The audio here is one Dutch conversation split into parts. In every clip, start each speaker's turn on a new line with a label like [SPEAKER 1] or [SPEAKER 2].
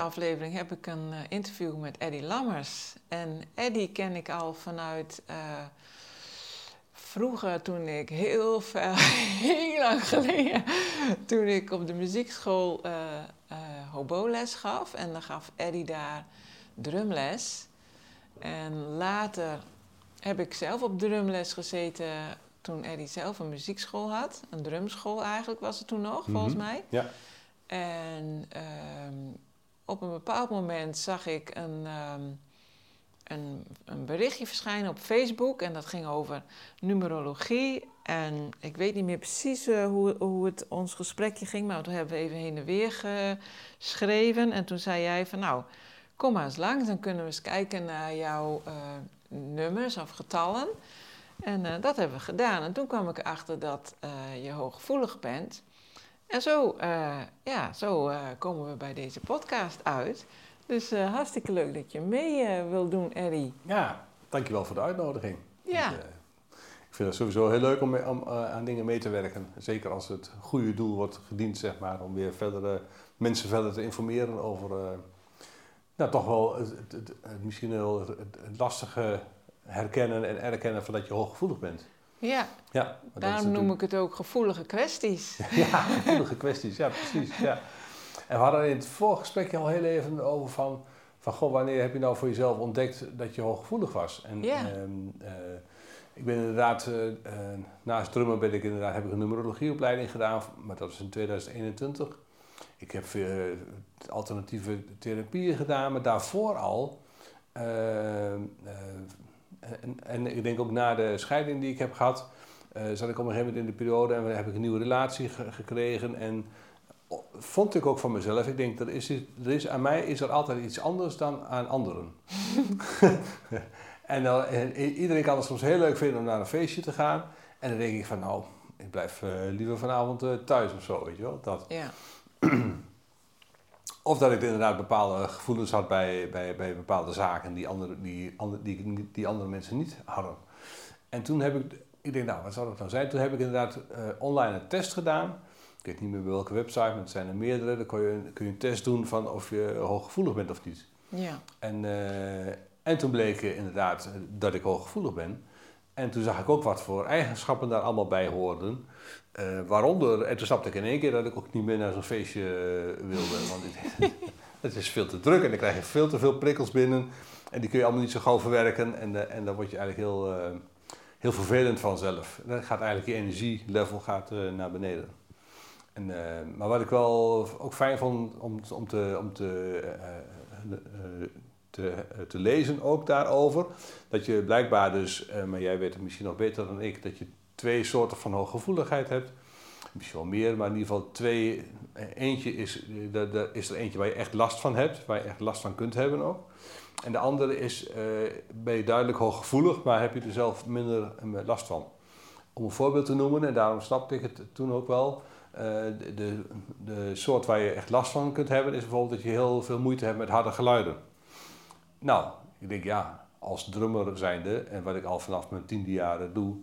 [SPEAKER 1] Aflevering heb ik een uh, interview met Eddie Lammers. En Eddie ken ik al vanuit uh, vroeger, toen ik heel ver, heel lang geleden, toen ik op de muziekschool uh, hoboles gaf. En dan gaf Eddie daar drumles. En later heb ik zelf op drumles gezeten toen Eddie zelf een muziekschool had. Een drumschool eigenlijk was het toen nog, mm -hmm. volgens mij.
[SPEAKER 2] Ja.
[SPEAKER 1] En um, op een bepaald moment zag ik een, um, een, een, berichtje verschijnen op Facebook. En dat ging over numerologie. En ik weet niet meer precies uh, hoe, hoe het ons gesprekje ging. Maar toen hebben we even heen en weer geschreven. En toen zei jij van nou, kom maar eens langs. Dan kunnen we eens kijken naar jouw uh, nummers of getallen. En uh, dat hebben we gedaan. En toen kwam ik erachter dat je hooggevoelig bent. En zo, uh, ja, zo uh, komen we bij deze podcast uit. Dus uh, hartstikke leuk dat je mee wil doen, Eddie.
[SPEAKER 2] Ja, dankjewel voor de uitnodiging.
[SPEAKER 1] Ja.
[SPEAKER 2] Ik, ik vind het sowieso heel leuk om, mee, om aan dingen mee te werken. Zeker als het goede doel wordt gediend, zeg maar, om weer verder mensen verder te informeren over, nou toch wel het, het, het, misschien wel het, lastige herkennen en erkennen van dat je hooggevoelig bent.
[SPEAKER 1] Ja,
[SPEAKER 2] ja
[SPEAKER 1] daarom noem ik het ook gevoelige kwesties.
[SPEAKER 2] ja, gevoelige kwesties, ja precies. Ja. En we hadden in het voorgesprekje al heel even over van, van goh, wanneer heb je nou voor jezelf ontdekt dat je hooggevoelig was? En
[SPEAKER 1] ja.
[SPEAKER 2] uh, uh, ik ben inderdaad, uh, naast drummen ben ik inderdaad, heb ik een numerologieopleiding gedaan, maar dat is in 2021. Ik heb alternatieve therapieën gedaan, maar daarvoor al en, en, ik denk ook na de scheiding die ik heb gehad, uh, zat ik op een gegeven moment in de periode en heb ik een nieuwe relatie ge gekregen. En vond ik ook van mezelf, ik denk, er is, er is, aan mij is er altijd iets anders dan aan anderen. en, dan, en, iedereen kan het soms heel leuk vinden om naar een feestje te gaan. En dan denk ik van, nou, ik blijf uh, liever vanavond uh, thuis of zo, weet je wel. Dat.
[SPEAKER 1] Ja.
[SPEAKER 2] Of dat ik inderdaad bepaalde gevoelens had bij, bij, bij bepaalde zaken die andere, die, andere, die, die andere mensen niet hadden. En toen heb ik, ik denk, nou, wat zou dat nou zijn? Toen heb ik inderdaad uh, online een test gedaan. Ik weet niet meer bij welke website, maar het zijn er meerdere. Dan kun je, kun je een test doen van of je hooggevoelig bent of niet.
[SPEAKER 1] Ja.
[SPEAKER 2] En, uh, en toen bleek inderdaad dat ik hooggevoelig ben. En toen zag ik ook wat voor eigenschappen daar allemaal bij hoorden. Uh, waaronder, en toen snapte ik in één keer dat ik ook niet meer naar zo'n feestje uh, wilde. Want ik, het is veel te druk en dan krijg je veel te veel prikkels binnen. En die kun je allemaal niet zo gauw verwerken. En, en dan word je eigenlijk heel, heel vervelend vanzelf. Dan gaat eigenlijk je energielevel gaat, naar beneden. En, maar wat ik wel ook fijn vond om, om te, om te, te, lezen ook daarover. Dat je blijkbaar dus, maar jij weet het misschien nog beter dan ik, dat je twee soorten van hooggevoeligheid hebt. Misschien wel meer, maar in ieder geval twee. Eentje is, er is er eentje waar je echt last van hebt, waar je echt last van kunt hebben ook. En de andere is, uh, ben je duidelijk hooggevoelig, maar heb je er zelf minder last van. Om een voorbeeld te noemen, en daarom snapte ik het toen ook wel. Uh, de, de, de, soort waar je echt last van kunt hebben, is bijvoorbeeld dat je heel veel moeite hebt met harde geluiden. Nou, ik denk ja, als drummer zijnde, en wat ik al vanaf mijn tiende jaren doe,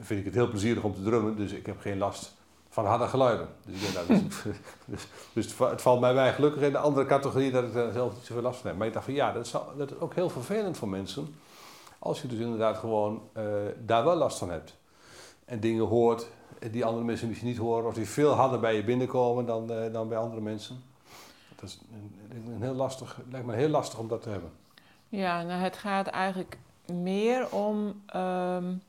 [SPEAKER 2] vind ik het heel plezierig om te drummen, dus ik heb geen last van harde geluiden. Dus, dus, dus, dus, het valt mij bij gelukkig in de andere categorie dat ik daar zelf niet zoveel last van heb. Maar ik dacht van ja, dat is, dat is ook heel vervelend voor mensen. Als je dus inderdaad gewoon uh, daar wel last van hebt. En dingen hoort die andere mensen misschien niet horen. Of die veel harder bij je binnenkomen dan, uh, dan bij andere mensen. Dat is een, een heel lastig, lijkt me heel lastig om dat te hebben.
[SPEAKER 1] Ja, nou het gaat eigenlijk meer om. Um,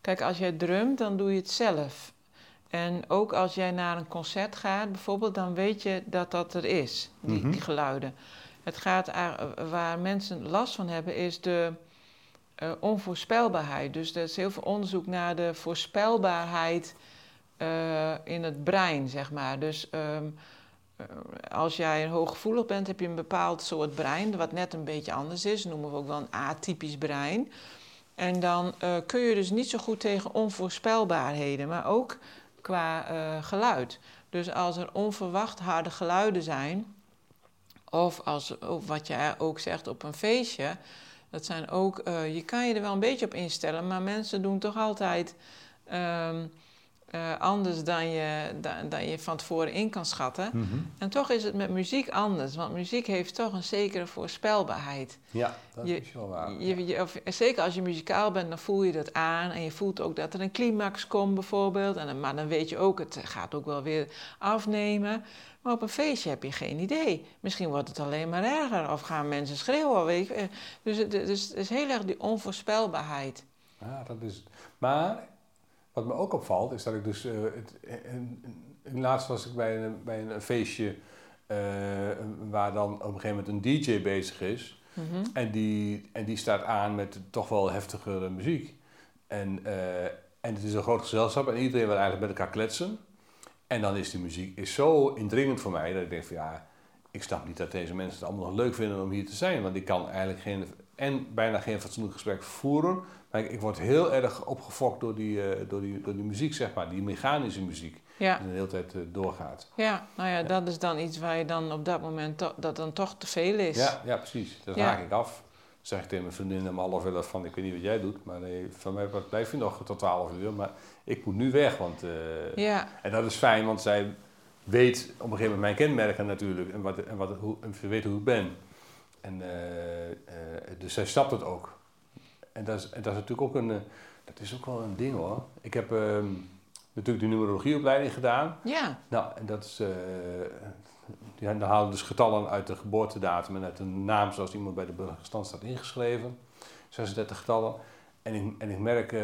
[SPEAKER 1] kijk, als jij drumt, dan doe je het zelf. En ook als jij naar een concert gaat, bijvoorbeeld, dan weet je dat dat er is, die,
[SPEAKER 2] Mhm.
[SPEAKER 1] die geluiden. Het gaat waar mensen last van hebben, is de eh, onvoorspelbaarheid. Dus er is heel veel onderzoek naar de voorspelbaarheid eh, in het brein, zeg maar. Dus ehm, eh, als jij hooggevoelig bent, heb je een bepaald soort brein, wat net een beetje anders is. Noemen we ook wel een atypisch brein. En dan eh, kun je dus niet zo goed tegen onvoorspelbaarheden, maar ook qua eh, geluid. Dus als er onverwacht harde geluiden zijn, of, als, wat je ook zegt op een feestje, dat zijn ook, eh, je kan je er wel een beetje op instellen, maar mensen doen toch altijd ehm, eh, anders dan je, dan, dan je van tevoren in kan schatten.
[SPEAKER 2] Mhm.
[SPEAKER 1] En toch is het met muziek anders, want muziek heeft toch een zekere voorspelbaarheid.
[SPEAKER 2] Ja, dat
[SPEAKER 1] Je-
[SPEAKER 2] is wel waar.
[SPEAKER 1] Je, je- of, zeker als je muzikaal bent, dan voel je dat aan. En je voelt ook dat er een climax komt, bijvoorbeeld. En, dan- maar dan weet je ook, het gaat ook wel weer afnemen. Maar op een feestje heb je geen idee. Misschien wordt het alleen maar erger. Of gaan mensen schreeuwen. Weet je. Eh, Dus, het- dus is heel erg die onvoorspelbaarheid.
[SPEAKER 2] Ja, dat is het. Maar wat me ook opvalt, is dat ik dus... eh, het, en, en- laatst was ik bij een, bij een feestje eh, waar dan op een gegeven moment een DJ bezig is.
[SPEAKER 1] Mhm.
[SPEAKER 2] En die, en die staat aan met toch wel heftigere muziek. En, eh, en het is een groot gezelschap en iedereen wil eigenlijk met elkaar kletsen. En dan is die muziek is zo indringend voor mij dat ik denk van ja, ik snap niet dat deze mensen het allemaal nog leuk vinden om hier te zijn. Want ik kan eigenlijk geen, en bijna geen fatsoenlijk gesprek voeren. Maar ik, ik word heel erg opgefokt door die, eh, door, die, door die muziek, zeg maar. Die mechanische muziek
[SPEAKER 1] Ja,
[SPEAKER 2] die de hele tijd eh, doorgaat.
[SPEAKER 1] ja, nou ja, dat is dan iets waar je dan op dat moment to- dat dan toch te veel is.
[SPEAKER 2] Ja, ja precies. Dat
[SPEAKER 1] Ja.
[SPEAKER 2] haak ik af. zeg ik tegen mijn vriendin om half elf van, ik weet niet wat jij doet, maar nee, van mij blijf je nog tot twaalf uur. Maar ik moet nu weg, want... eh,
[SPEAKER 1] Ja,
[SPEAKER 2] En dat is fijn, want zij weet op een gegeven moment mijn kenmerken natuurlijk. En, wat, en, wat, hoe, en ze weet hoe ik ben. En, eh, eh, dus zij snapt het ook. En dat is, en dat is natuurlijk ook een... eh, dat is ook wel een ding hoor. Ik heb ehm, natuurlijk de numerologieopleiding gedaan.
[SPEAKER 1] ja,
[SPEAKER 2] Nou, en dat is... ja, dan halen we dus getallen uit de geboortedatum en uit de naam zoals iemand bij de burgerstand staat ingeschreven. 36 getallen. En ik, en ik merk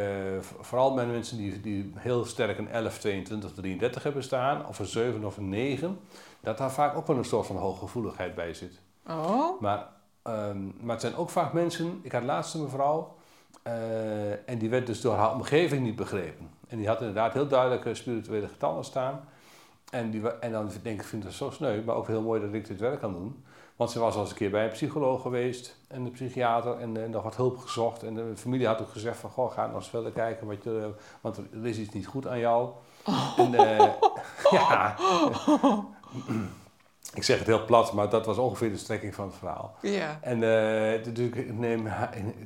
[SPEAKER 2] vooral bij mensen die, die heel sterk een 11, 22, 33 hebben staan, of een 7 of een 9, dat daar vaak ook wel een soort van hooggevoeligheid bij zit.
[SPEAKER 1] Oh,
[SPEAKER 2] Maar, ehm, maar het zijn ook vaak mensen, ik had laatst een mevrouw, eh, en die werd dus door haar omgeving niet begrepen. En die had inderdaad heel duidelijke spirituele getallen staan. En, die, en dan denk ik, ik vind het zo sneu, maar ook heel mooi dat ik dit werk kan doen. Want ze was al eens een keer bij een psycholoog geweest en een psychiater en, eh, nog wat hulp gezocht. En de familie had ook gezegd van, goh, ga nog eens verder kijken, wat je, want er is iets niet goed aan jou. En, eh, ja, ik zeg het heel plat, maar dat was ongeveer de strekking van het verhaal.
[SPEAKER 1] ja,
[SPEAKER 2] En eh, dus ik, neem,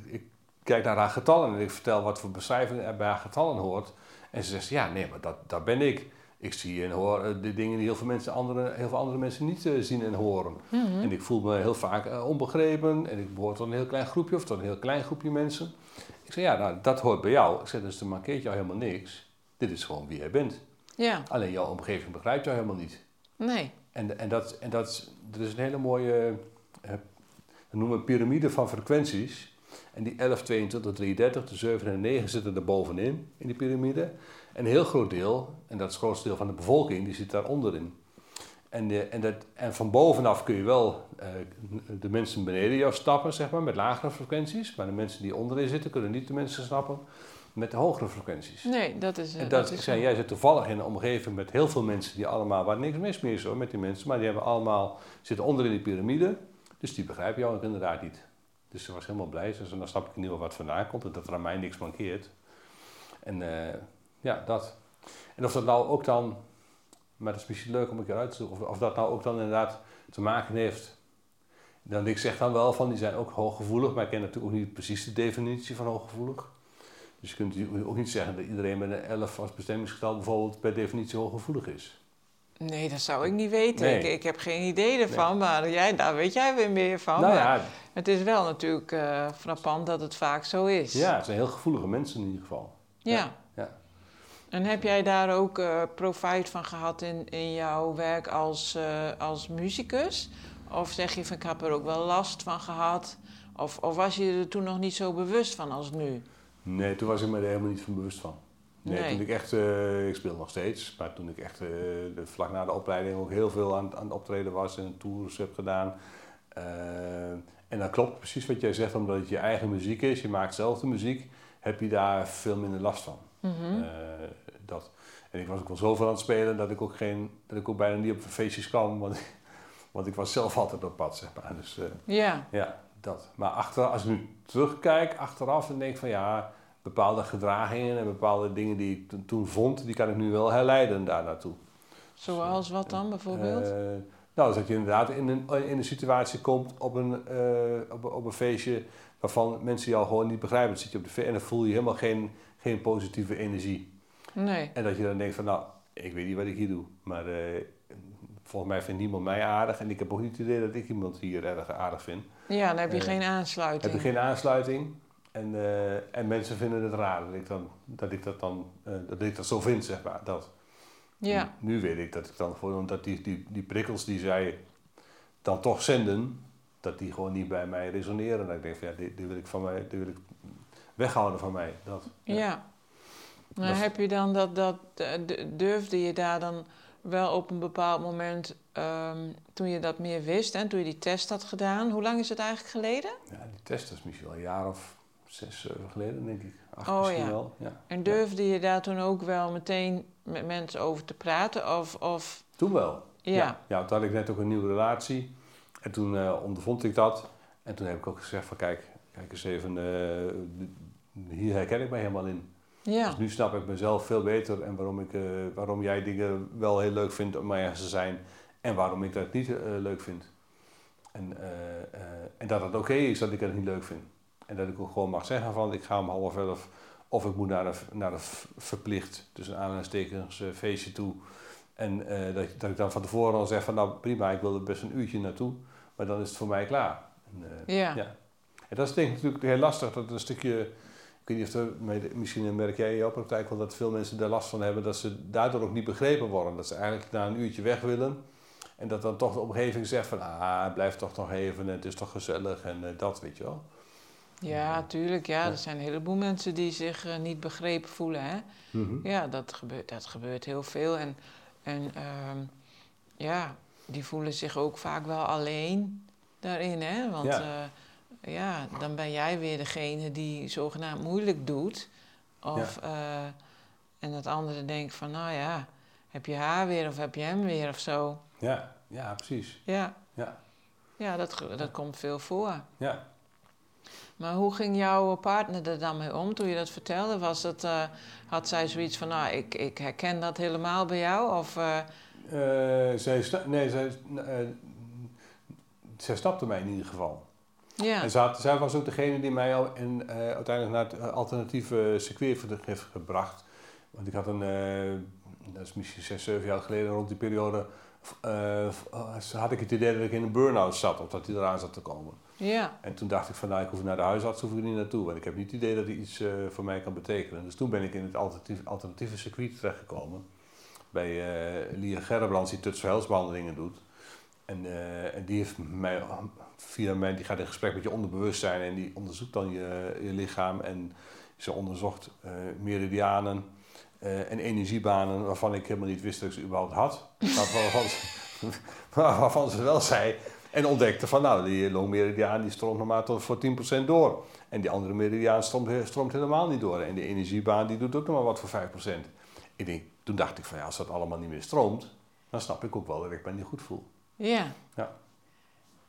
[SPEAKER 2] ik kijk naar haar getallen en ik vertel wat voor beschrijving er bij haar getallen hoort. En ze zegt, ja, nee, maar dat, dat ben ik. Ik zie en hoor eh, de dingen die heel veel, mensen andere, heel veel andere mensen niet eh, zien en horen.
[SPEAKER 1] Mhm.
[SPEAKER 2] En ik voel me heel vaak onbegrepen en ik behoor tot een heel klein groepje of tot een heel klein groepje mensen. Ik zeg, ja, nou, dat hoort bij jou. Ik zeg, dus dan markeert jou helemaal niks. Dit is gewoon wie jij bent.
[SPEAKER 1] ja,
[SPEAKER 2] Alleen jouw omgeving begrijpt jou helemaal niet.
[SPEAKER 1] nee,
[SPEAKER 2] En, en, dat, en dat, is- een hele mooie, eh, we noemen piramide van frequenties. En die 11, 22, 33, de 7 en 9 zitten er bovenin, in die piramide. En een heel groot deel, en dat is het grootste deel van de bevolking, die zit daaronder in. En, eh, en, dat, en van bovenaf kun je wel eh, de mensen beneden jou stappen, zeg maar, met lagere frequenties. Maar de mensen die onderin zitten, kunnen niet de mensen snappen met de hogere frequenties.
[SPEAKER 1] nee, dat is... eh,
[SPEAKER 2] En dat,
[SPEAKER 1] is
[SPEAKER 2] jij zit toevallig in een omgeving met heel veel mensen die allemaal, waar niks mis mee is hoor, met die mensen, maar die hebben allemaal, zitten onder in die piramide, dus die begrijpen jou ook inderdaad niet. Dus ze was helemaal blij, ze zei, dan snap ik in ieder geval wat vandaan komt en dat er aan mij niks mankeert. En eh, ja, dat. En of dat nou ook dan, maar dat is misschien leuk om een keer uit te zoeken, of, of dat nou ook dan inderdaad te maken heeft. Dan, ik zeg dan wel van, die zijn ook hooggevoelig, maar ik ken natuurlijk ook niet precies de definitie van hooggevoelig. Dus je kunt ook niet zeggen dat iedereen met een 11 als bestemmingsgetal bijvoorbeeld per definitie hooggevoelig is.
[SPEAKER 1] Nee, dat zou ik niet weten.
[SPEAKER 2] Nee.
[SPEAKER 1] Ik, ik heb geen idee ervan, maar jij, daar weet jij weer meer van.
[SPEAKER 2] nou ja,
[SPEAKER 1] Het is wel natuurlijk eh, frappant dat het vaak zo is.
[SPEAKER 2] ja, het zijn heel gevoelige mensen in ieder geval.
[SPEAKER 1] Ja.
[SPEAKER 2] ja.
[SPEAKER 1] En heb jij daar ook eh, profijt van gehad in, in jouw werk als, eh, als muzikus? Of zeg je van ik heb er ook wel last van gehad? Of, of was je er toen nog niet zo bewust van als nu?
[SPEAKER 2] Nee, toen was ik me er helemaal niet van bewust van. Nee,
[SPEAKER 1] Nee.
[SPEAKER 2] toen ik echt, eh, ik speel nog steeds, maar toen ik echt eh, de, vlak na de opleiding ook heel veel aan, aan het optreden was en tours heb gedaan. Eh, en dat klopt precies wat jij zegt, omdat het je eigen muziek is, je maakt zelf de muziek, heb je daar veel minder last van.
[SPEAKER 1] Mhm.
[SPEAKER 2] Dat. En ik was ook wel zoveel aan het spelen dat ik ook, geen, dat ik ook bijna niet op feestjes kwam, want, want ik was zelf altijd op pad, zeg maar. Dus,
[SPEAKER 1] Ja,
[SPEAKER 2] ja, dat. Maar achteraf, als ik nu terugkijk, achteraf, dan denk van ja, bepaalde gedragingen en bepaalde dingen die ik to- toen vond, die kan ik nu wel herleiden daar naartoe.
[SPEAKER 1] zoals wat dan bijvoorbeeld?
[SPEAKER 2] Eh, nou, dat je inderdaad in een, in een situatie komt op een, eh, op, een- op een feestje waarvan mensen jou gewoon niet begrijpen. Dan zit je op de en dan voel je helemaal geen, geen positieve energie.
[SPEAKER 1] nee.
[SPEAKER 2] En dat je dan denkt van nou, ik weet niet wat ik hier doe, maar eh, volgens mij vindt niemand mij aardig en ik heb ook niet het idee dat ik iemand hier erg aardig vind.
[SPEAKER 1] Ja, dan heb je
[SPEAKER 2] Eh,
[SPEAKER 1] geen aansluiting.
[SPEAKER 2] Heb je geen aansluiting en, eh, en mensen vinden het raar dat ik, dan, dat, ik dat dan eh, dat ik dat zo vind, zeg maar. Dat.
[SPEAKER 1] Ja,
[SPEAKER 2] Nu weet ik dat ik dan gewoon, omdat die, die, die prikkels die zij dan toch zenden, dat die gewoon niet bij mij resoneren. Dat ik denk van ja, die, die wil ik van mij, die wil ik weghouden van mij. Dat,
[SPEAKER 1] ja.
[SPEAKER 2] Dat
[SPEAKER 1] heb je dan dat, dat, eh, durfde je daar dan wel op een bepaald moment, ehm, toen je dat meer wist en toen je die test had gedaan, hoe lang is het eigenlijk geleden?
[SPEAKER 2] Ja, die test is misschien wel een jaar of zes, zeven geleden, denk ik. Acht
[SPEAKER 1] Oh,
[SPEAKER 2] misschien
[SPEAKER 1] ja.
[SPEAKER 2] wel. Ja.
[SPEAKER 1] En durfde je daar toen ook wel meteen met mensen over te praten? Of, of
[SPEAKER 2] Toen wel.
[SPEAKER 1] ja,
[SPEAKER 2] ja. Ja, toen had ik net ook een nieuwe relatie. En toen eh, ondervond ik dat. En toen heb ik ook gezegd van kijk, kijk eens even, eh, hier herken ik mij helemaal in.
[SPEAKER 1] ja,
[SPEAKER 2] Dus nu snap ik mezelf veel beter en waarom, ik, eh, waarom jij dingen wel heel leuk vindt om mij ergens te zijn. En waarom ik dat niet leuk vind. En, en dat het oké is dat ik het niet leuk vind. En dat ik ook gewoon mag zeggen van ik ga om half elf of ik moet naar een, naar een verplicht, tussen aanhalingstekens, eh, feestje toe. En eh, dat, dat ik dan van tevoren al zeg van nou prima, ik wil er best een uurtje naartoe. Maar dan is het voor mij klaar. En, eh,
[SPEAKER 1] ja,
[SPEAKER 2] ja. En dat is denk ik natuurlijk heel lastig. Dat een stukje, ik weet niet of er, misschien merk jij in jouw praktijk wel dat veel mensen daar last van hebben. Dat ze daardoor ook niet begrepen worden. Dat ze eigenlijk na een uurtje weg willen. En dat dan toch de omgeving zegt van, ah, blijf toch nog even. En het is toch gezellig en dat, weet je wel.
[SPEAKER 1] Ja, tuurlijk. Ja,
[SPEAKER 2] Ja.
[SPEAKER 1] er zijn een heleboel mensen die zich eh, niet begrepen voelen. Hè?
[SPEAKER 2] Mhm.
[SPEAKER 1] Ja, dat gebeurt, dat gebeurt heel veel. En, en ehm, ja, die voelen zich ook vaak wel alleen daarin. Hè? Want
[SPEAKER 2] Ja.
[SPEAKER 1] ja. ja, dan ben jij weer degene die zogenaamd moeilijk doet. Of, eh, en dat andere denkt van, nou ja, heb je haar weer of heb je hem weer of zo.
[SPEAKER 2] Ja, ja, precies.
[SPEAKER 1] Ja,
[SPEAKER 2] Ja,
[SPEAKER 1] ja dat, dat komt veel voor.
[SPEAKER 2] ja.
[SPEAKER 1] Maar hoe ging jouw partner er dan mee om toen je dat vertelde? Was het, eh, had zij zoiets van, nou, ik, ik herken dat helemaal bij jou? Of, Eh,
[SPEAKER 2] zij, nee, zij, zij stapte mij in ieder geval.
[SPEAKER 1] ja,
[SPEAKER 2] En zij, zij was ook degene die mij al in, uiteindelijk naar het alternatieve circuit heeft gebracht. Want ik had een, dat is misschien zes, zeven jaar geleden, rond die periode, had ik het idee dat ik in een burn-out zat, of dat die eraan zat te komen.
[SPEAKER 1] Ja,
[SPEAKER 2] En toen dacht ik van, nou, ik hoef naar de huisarts, hoef ik niet naartoe. Want ik heb niet het idee dat hij iets eh, voor mij kan betekenen. Dus toen ben ik in het alternatief, alternatieve circuit terechtgekomen. Bij eh Lia Gerbrandts, die tutsverhelsbehandelingen doet. En, eh, en die heeft mij, via mij, die gaat in gesprek met je onderbewustzijn en die onderzoekt dan je, je lichaam. En ze onderzocht meridianen en energiebanen waarvan ik helemaal niet wist dat ik ze überhaupt had. Waarvan, waarvan ze wel zei. En ontdekte van, nou, die longmeridiaan die stroomt nog maar tot voor 10% door. En die andere meridiaan stroomt, stroomt helemaal niet door. En de energiebaan die doet ook nog maar wat voor 5%. Ik denk, toen dacht ik van, ja, als dat allemaal niet meer stroomt, dan snap ik ook wel dat ik me niet goed voel.
[SPEAKER 1] ja.
[SPEAKER 2] Ja.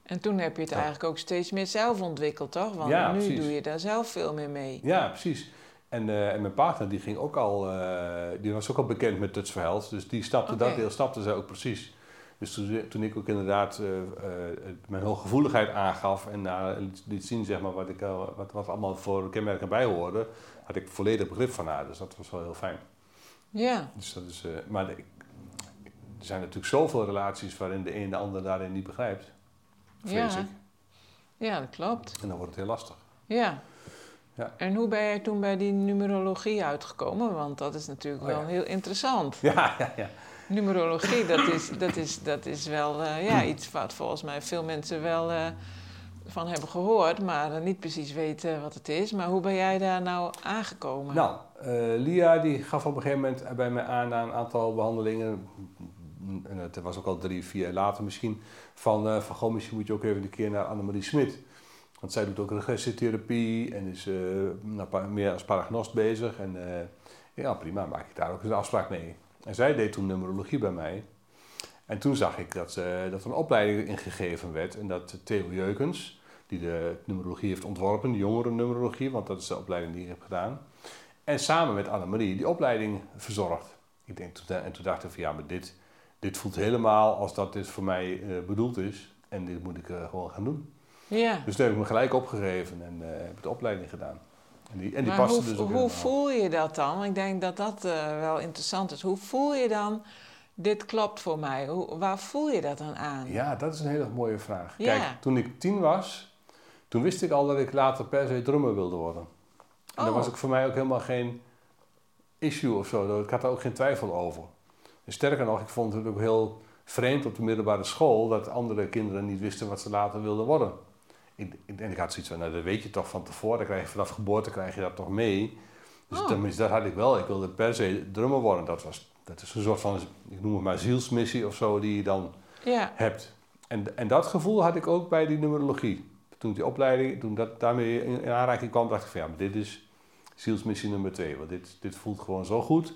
[SPEAKER 1] En toen heb je het
[SPEAKER 2] Ja.
[SPEAKER 1] eigenlijk ook steeds meer zelf ontwikkeld, toch? Want
[SPEAKER 2] Ja,
[SPEAKER 1] nu
[SPEAKER 2] precies.
[SPEAKER 1] doe je daar zelf veel meer mee.
[SPEAKER 2] Ja, precies. En, eh, en mijn partner die ging ook al, eh, die was ook al bekend met Tuts Verhels. Dus die stapte dat deel, stapte zij ook precies. Dus toen, toen ik ook inderdaad eh, eh, mijn hooggevoeligheid aangaf en uh, liet, zien zeg maar, wat, ik, eh, wat, wat allemaal voor kenmerken bij hoorde, had ik volledig begrip van haar. Dus dat was wel heel fijn.
[SPEAKER 1] Ja,
[SPEAKER 2] Dus dat is, maar er zijn natuurlijk zoveel relaties waarin de een de ander daarin niet begrijpt. Vrees
[SPEAKER 1] Ja.
[SPEAKER 2] ik.
[SPEAKER 1] ja, dat klopt.
[SPEAKER 2] En dan wordt het heel lastig.
[SPEAKER 1] Ja.
[SPEAKER 2] Ja.
[SPEAKER 1] En hoe ben jij toen bij die numerologie uitgekomen? Want dat is natuurlijk
[SPEAKER 2] Oh,
[SPEAKER 1] wel heel interessant.
[SPEAKER 2] Ja, ja, ja.
[SPEAKER 1] Numerologie, dat is, dat is, dat is wel eh, ja, iets wat volgens mij veel mensen wel eh, van hebben gehoord, maar niet precies weten wat het is. Maar hoe ben jij daar nou aangekomen?
[SPEAKER 2] Nou, Lia die gaf op een gegeven moment bij mij aan na een aantal behandelingen. En het was ook al drie, vier jaar later misschien. Van, van goh, misschien moet je ook even een keer naar Annemarie Smit. Want zij doet ook regressietherapie en is uh, meer als paragnost bezig. En ja, prima, maak ik daar ook eens een afspraak mee. En zij deed toen numerologie bij mij. En toen zag ik dat, uh, dat er een opleiding ingegeven werd. En dat Theo Jeukens, die de numerologie heeft ontworpen, de jongere numerologie, want dat is de opleiding die ik heb gedaan. En samen met Annemarie die opleiding verzorgd. Ik denk, en toen dacht ik van ja, maar dit, dit voelt helemaal als dat dit voor mij uh, bedoeld is. En dit moet ik uh, gewoon gaan doen.
[SPEAKER 1] Ja.
[SPEAKER 2] Dus toen heb ik me gelijk opgegeven en heb de opleiding gedaan. En die, en die
[SPEAKER 1] hoe,
[SPEAKER 2] dus ook
[SPEAKER 1] hoe voel je dat dan? Ik denk dat dat wel interessant is. Hoe voel je dan dit klopt voor mij. Hoe, waar voel je dat dan aan?
[SPEAKER 2] Ja, dat is een hele mooie vraag. Kijk, toen ik tien was, toen wist ik al dat ik later per se drummer wilde worden. En oh. dat was ook voor mij ook helemaal geen issue of zo. Ik had er ook geen twijfel over. En sterker nog, ik vond het ook heel vreemd op de middelbare school dat andere kinderen niet wisten wat ze later wilden worden. En ik had zoiets van, nou, dat weet je toch van tevoren, krijg je, vanaf geboorte krijg je dat toch mee. Dus oh. dat had ik wel. Ik wilde per se drummer worden. Dat was dat is een soort van, ik noem het maar zielsmissie of zo, die je dan
[SPEAKER 1] ja.
[SPEAKER 2] hebt. En, en dat gevoel had ik ook bij die numerologie. Toen die opleiding, toen dat daarmee in, aanraking kwam, dacht ik van ja, maar dit is zielsmissie nummer twee. Want dit, dit voelt gewoon zo goed.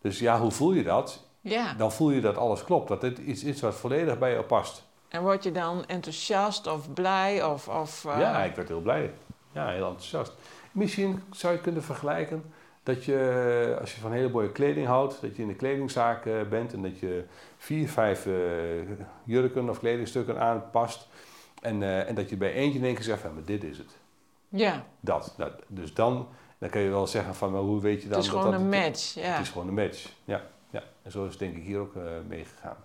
[SPEAKER 2] Dus ja, hoe voel je dat?
[SPEAKER 1] Ja.
[SPEAKER 2] Dan voel je dat alles klopt. Dat dit iets is wat volledig bij je past.
[SPEAKER 1] En word je dan enthousiast of blij? Of, of,
[SPEAKER 2] uh... Ja, ik werd heel blij. Ja, heel enthousiast. Misschien zou je kunnen vergelijken dat je, als je van hele mooie kleding houdt, dat je in de kledingzaak eh, bent en dat je vier, vijf uh, jurken of kledingstukken aanpast. En, en dat je bij eentje in één keer zegt van, maar dit is het.
[SPEAKER 1] Ja.
[SPEAKER 2] Dat. Nou, dus dan, dan kan je wel zeggen van, maar hoe weet je dan...
[SPEAKER 1] Het is
[SPEAKER 2] dat
[SPEAKER 1] gewoon
[SPEAKER 2] dat
[SPEAKER 1] een match, ja.
[SPEAKER 2] Het is gewoon een match, ja. ja. En zo is het denk ik hier ook meegegaan.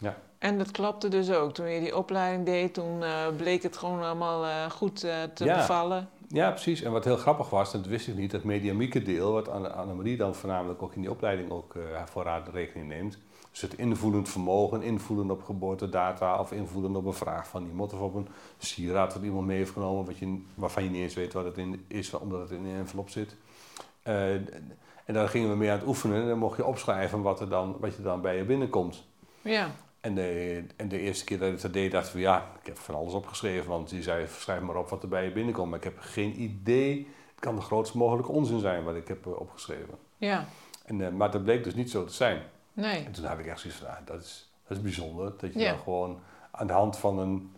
[SPEAKER 2] Ja.
[SPEAKER 1] En dat klopte dus ook. Toen je die opleiding deed, toen bleek het gewoon allemaal goed te ja. bevallen.
[SPEAKER 2] Ja, precies. En wat heel grappig was, dat wist ik niet, dat mediamieke deel, wat Annemarie dan voornamelijk ook in die opleiding ook voor haar rekening neemt. Dus het invoelend vermogen, invoelen op geboortedata of invoelen op een vraag van iemand of op een sieraad wat iemand mee heeft genomen wat je, waarvan je niet eens weet wat het in is, omdat het in een envelop zit. En daar gingen we mee aan het oefenen en dan mocht je opschrijven wat, er dan, wat je dan bij je binnenkomt.
[SPEAKER 1] Ja.
[SPEAKER 2] En de, en de eerste keer dat ik dat deed, dacht ik van ja, ik heb van alles opgeschreven. Want die zei, schrijf maar op wat er bij je binnenkomt. Maar ik heb geen idee. Het kan de grootst mogelijke onzin zijn wat ik heb eh, opgeschreven.
[SPEAKER 1] Ja.
[SPEAKER 2] En, uh, maar dat bleek dus niet zo te zijn.
[SPEAKER 1] Nee.
[SPEAKER 2] En toen heb ik echt zoiets van, ah, dat, is, dat is bijzonder. Dat je dan gewoon aan de hand van een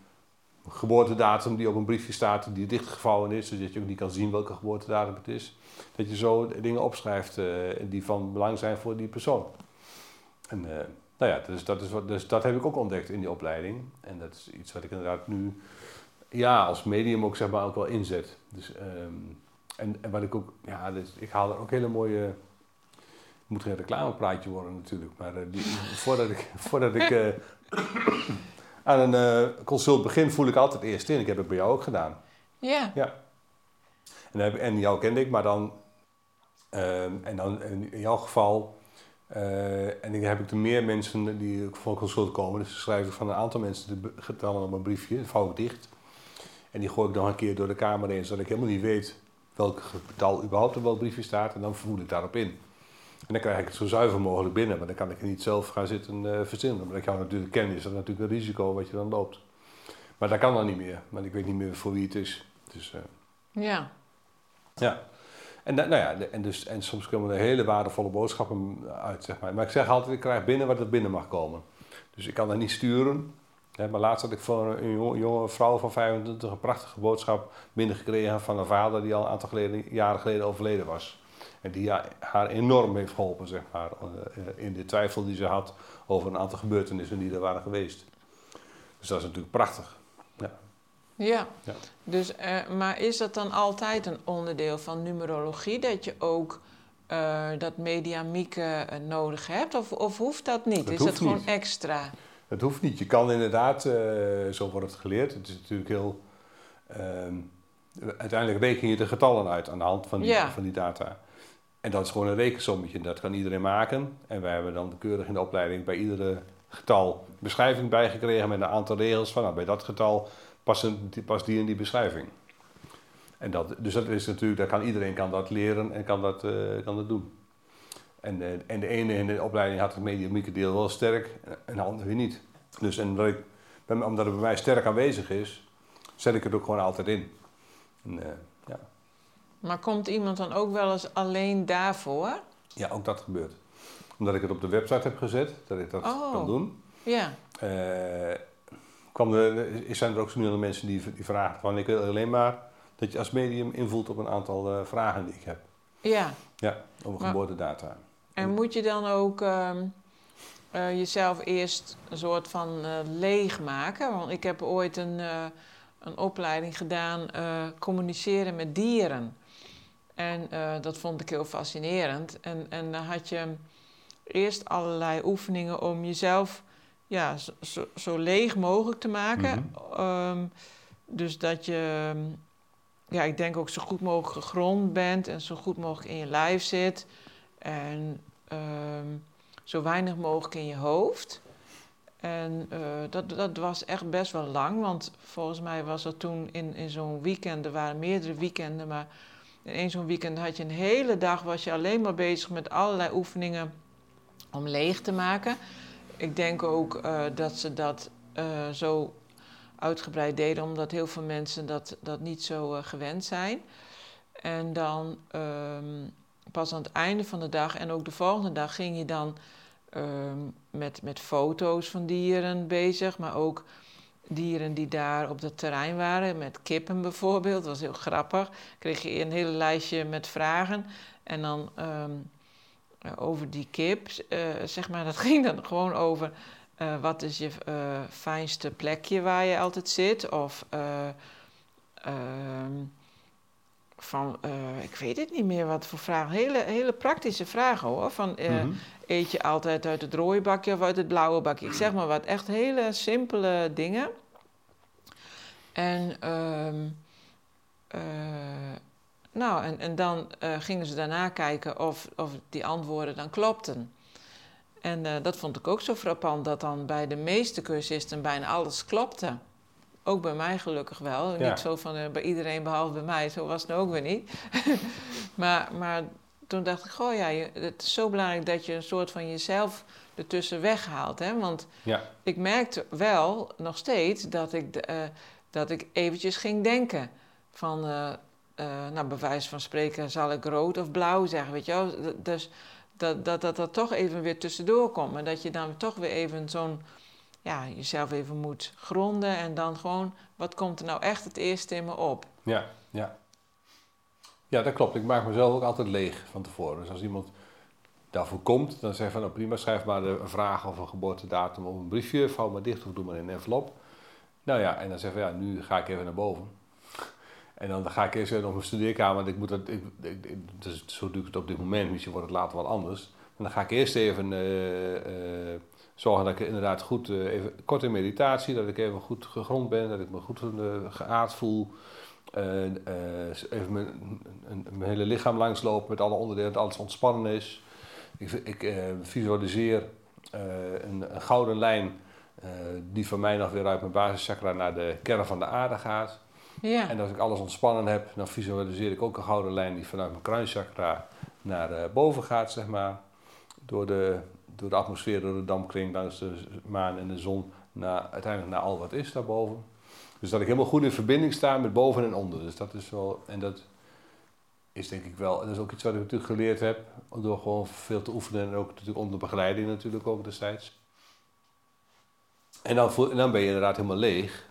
[SPEAKER 2] geboortedatum die op een briefje staat, die dichtgevouwen is, zodat je ook niet kan zien welke geboortedatum het is, dat je zo dingen opschrijft uh, die van belang zijn voor die persoon. En nou ja, dus dat, is wat, dus dat heb ik ook ontdekt in die opleiding. En dat is iets wat ik inderdaad nu ja, als medium ook, zeg maar, ook wel inzet. Dus, ehm, en, en wat ik ook, ja, dus ik haal er ook hele mooie. Het moet geen reclamepraatje worden natuurlijk, maar uh, die, voordat ik, voordat ik uh, aan een uh, consult begin, voel ik altijd eerst in. Ik heb het bij jou ook gedaan.
[SPEAKER 1] Ja.
[SPEAKER 2] Ja. En, heb, en jou kende ik, maar dan, ehm, en dan in jouw geval uh, en dan heb ik er meer mensen die voor consult komen. Dus dan schrijf ik van een aantal mensen de getallen op een briefje, vouw ik dicht. En die gooi ik nog een keer door de kamer heen, zodat ik helemaal niet weet welk getal überhaupt op welk briefje staat. En dan voel ik daarop in. En dan krijg ik het zo zuiver mogelijk binnen, maar dan kan ik er niet zelf gaan zitten uh, verzinnen. Omdat ik jou natuurlijk ken, is dat natuurlijk een risico wat je dan loopt. Maar dat kan dan niet meer, want ik weet niet meer voor wie het is. Dus, uh,
[SPEAKER 1] ja.
[SPEAKER 2] Ja. En, nou ja, en, dus, en soms komen er hele waardevolle boodschappen uit, zeg maar. Maar ik zeg altijd, ik krijg binnen wat er binnen mag komen. Dus ik kan dat niet sturen. maar laatst had ik voor een jonge, vrouw van 25 een prachtige boodschap binnengekregen van een vader die al een aantal jaren geleden overleden was. En die haar enorm heeft geholpen, zeg maar, eh, in de twijfel die ze had over een aantal gebeurtenissen die er waren geweest. Dus dat is natuurlijk prachtig.
[SPEAKER 1] Ja, ja. Dus, uh, maar is dat dan altijd een onderdeel van numerologie, dat je ook uh, dat mediamieke uh, nodig hebt? Of, of hoeft dat niet?
[SPEAKER 2] Dat
[SPEAKER 1] is
[SPEAKER 2] dat
[SPEAKER 1] gewoon extra?
[SPEAKER 2] Dat hoeft niet. Je kan inderdaad, zo wordt het geleerd, het is natuurlijk heel... Ehm, uiteindelijk reken je de getallen uit aan de hand van die, ja. van die data. En dat is gewoon een rekensommetje. Dat kan iedereen maken. En wij hebben dan keurig in de opleiding bij iedere getal beschrijving bijgekregen met een aantal regels. Van nou, bij dat getal past, past die in die beschrijving. En dat, dus dat is natuurlijk, dat kan, iedereen kan dat leren en kan dat, uh, kan dat doen. En, uh, en de ene in de opleiding had het mediumieke deel wel sterk en de andere weer niet. Dus en omdat, ik, omdat het bij mij sterk aanwezig is, zet ik het ook gewoon altijd in. En, uh, ja.
[SPEAKER 1] Maar komt iemand dan ook wel eens alleen daarvoor?
[SPEAKER 2] Ja, ook dat gebeurt. Omdat ik het op de website heb gezet, dat ik dat
[SPEAKER 1] Oh.
[SPEAKER 2] kan doen.
[SPEAKER 1] Ja.
[SPEAKER 2] Kwam er, zijn er ook snelle mensen die, die vragen van ik wil alleen maar dat je als medium invult op een aantal eh, vragen die ik heb.
[SPEAKER 1] Ja.
[SPEAKER 2] Ja, over
[SPEAKER 1] Maar-
[SPEAKER 2] geboortedata.
[SPEAKER 1] En moet je dan ook ehm, eh, jezelf eerst een soort van eh leeg maken? Want ik heb ooit een, een opleiding gedaan, communiceren met dieren. En dat vond ik heel fascinerend. En, en dan had je eerst allerlei oefeningen om jezelf ja, zo, zo, leeg mogelijk te maken. Ehm, dus dat je, ja, ik denk ook zo goed mogelijk gegrond bent en zo goed mogelijk in je lijf zit. En ehm, zo weinig mogelijk in je hoofd. En eh, dat, dat was echt best wel lang, want volgens mij was dat toen in, in zo'n weekend, er waren meerdere weekenden, maar in één zo'n weekend had je een hele dag, was je alleen maar bezig met allerlei oefeningen om leeg te maken. Ik denk ook eh, dat ze dat eh, zo uitgebreid deden, omdat heel veel mensen dat, dat niet zo eh, gewend zijn. En dan ehm, pas aan het einde van de dag en ook de volgende dag ging je dan ehm, met, met foto's van dieren bezig, maar ook dieren die daar op dat terrein waren, met kippen bijvoorbeeld. Dat was heel grappig. Kreeg je een hele lijstje met vragen en dan ehm, eh, over die kip, eh, zeg maar, dat ging dan gewoon over eh, wat is je eh, fijnste plekje waar je altijd zit, of eh, ehm, van, eh, ik weet het niet meer wat voor vragen, hele, hele praktische vragen hoor, van eh,
[SPEAKER 2] Mhm.
[SPEAKER 1] eet je altijd uit het rode bakje of uit het blauwe bakje? Ik zeg maar wat, echt hele simpele dingen. En, ehm, eh, nou, en, en dan eh, gingen ze daarna kijken of, of die antwoorden dan klopten. En eh, dat vond ik ook zo frappant, dat dan bij de meeste cursisten bijna alles klopte. Ook bij mij gelukkig wel.
[SPEAKER 2] Ja.
[SPEAKER 1] Niet zo van eh, bij iedereen behalve bij mij, zo was het ook weer niet. maar, maar toen dacht ik, goh ja, je- het is zo belangrijk dat je een soort van jezelf ertussen weghaalt. Hè? Want
[SPEAKER 2] Ja,
[SPEAKER 1] ik merkte wel nog steeds dat ik, de, dat ik eventjes ging denken. Van, eh, nou, bij wijze van spreken zal ik rood of blauw zeggen, weet je wel. Dus dat dat, dat dat toch even weer tussendoor komt. Maar dat je dan toch weer even zo'n, ja, jezelf even moet gronden. En dan gewoon, wat komt er nou echt het eerste in me op?
[SPEAKER 2] ja, ja. Ja, dat klopt. Ik maak mezelf ook altijd leeg van tevoren. Dus als iemand daarvoor komt, dan zeg ik van nou prima, schrijf maar een vraag of een geboortedatum op een briefje, vouw maar dicht of doe maar in een envelop. Nou ja, en dan zeg ik ja, nu ga ik even naar boven. En dan ga ik eerst op mijn studeerkamer, want ik moet dat, ik, dus zo doe ik het op dit moment, misschien wordt het later wel anders. Maar dan ga ik eerst even eh, eh, zorgen dat ik inderdaad goed, eh, even kort in meditatie, dat ik even goed gegrond ben, dat ik me goed geaard voel. Even mijn, mijn hele lichaam langslopen met alle onderdelen, dat alles ontspannen is. Ik, visualiseer een, een gouden lijn die van mij nog weer uit mijn basischakra naar de kern van de aarde gaat.
[SPEAKER 1] Ja,
[SPEAKER 2] En als ik alles ontspannen heb, dan visualiseer ik ook een gouden lijn die vanuit mijn kruinchakra naar eh, boven gaat, zeg maar. Door de, door de atmosfeer, door de dampkring, langs de maan en de zon, naar, uiteindelijk naar al wat is daarboven. Dus dat ik helemaal goed in verbinding sta met boven en onder. Dus dat is wel, en dat is denk ik wel, en dat is ook iets wat ik natuurlijk geleerd heb, door gewoon veel te oefenen en ook natuurlijk onder begeleiding natuurlijk ook destijds. En dan, en dan ben je inderdaad helemaal leeg.